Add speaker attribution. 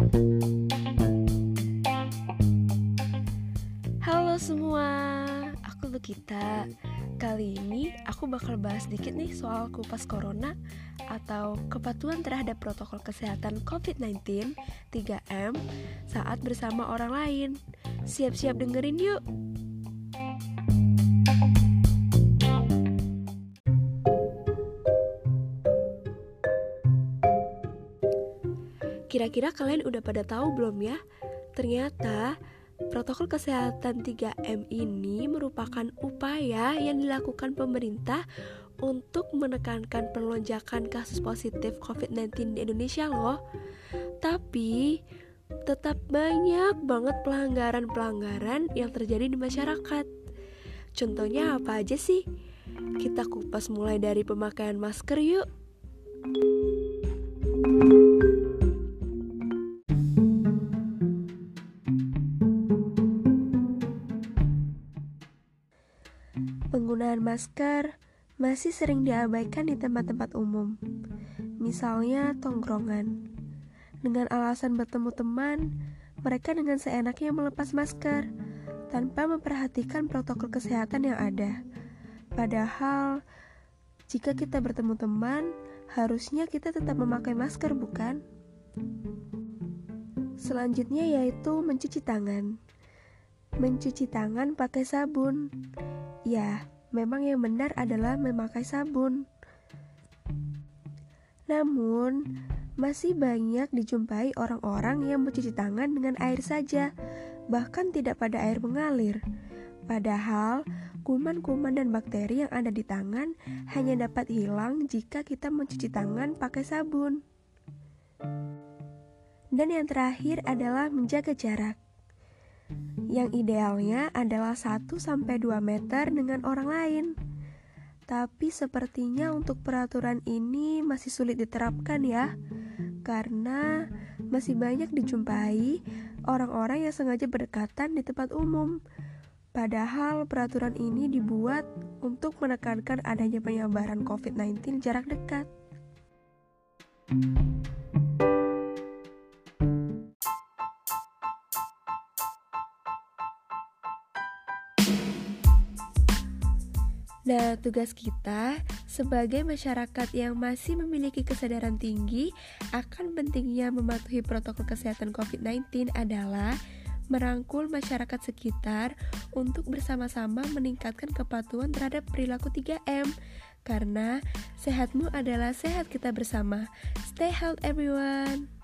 Speaker 1: Halo semua, aku Lukita. Kali ini aku bakal bahas sedikit nih soal kupas corona atau kepatuhan terhadap protokol kesehatan COVID-19 3M saat bersama orang lain. Siap-siap dengerin yuk. Kira-kira kalian udah pada tahu belum ya? Ternyata protokol kesehatan 3M ini merupakan upaya yang dilakukan pemerintah untuk menekankan pelonjakan kasus positif COVID-19 di Indonesia loh. Tapi tetap banyak banget pelanggaran-pelanggaran yang terjadi di masyarakat. Contohnya apa aja sih? Kita kupas mulai dari pemakaian masker yuk. Penggunaan masker masih sering diabaikan di tempat-tempat umum, misalnya tongkrongan. Dengan alasan bertemu teman, mereka dengan seenaknya melepas masker tanpa memperhatikan protokol kesehatan yang ada. Padahal, jika kita bertemu teman, harusnya kita tetap memakai masker, bukan? Selanjutnya yaitu mencuci tangan. Mencuci tangan pakai sabun. Ya, memang yang benar adalah memakai sabun. Namun, masih banyak dijumpai orang-orang yang mencuci tangan dengan air saja, bahkan tidak pada air mengalir. Padahal, kuman-kuman dan bakteri yang ada di tangan hanya dapat hilang jika kita mencuci tangan pakai sabun. Dan yang terakhir adalah menjaga jarak. Yang idealnya adalah 1-2 meter dengan orang lain. Tapi sepertinya untuk peraturan ini masih sulit diterapkan ya. Karena masih banyak dijumpai orang-orang yang sengaja berdekatan di tempat umum. Padahal peraturan ini dibuat untuk menekankan adanya penyebaran COVID-19 jarak dekat. Nah, tugas kita sebagai masyarakat yang masih memiliki kesadaran tinggi akan pentingnya mematuhi protokol kesehatan COVID-19 adalah merangkul masyarakat sekitar untuk bersama-sama meningkatkan kepatuhan terhadap perilaku 3M karena sehatmu adalah sehat kita bersama. Stay healthy everyone.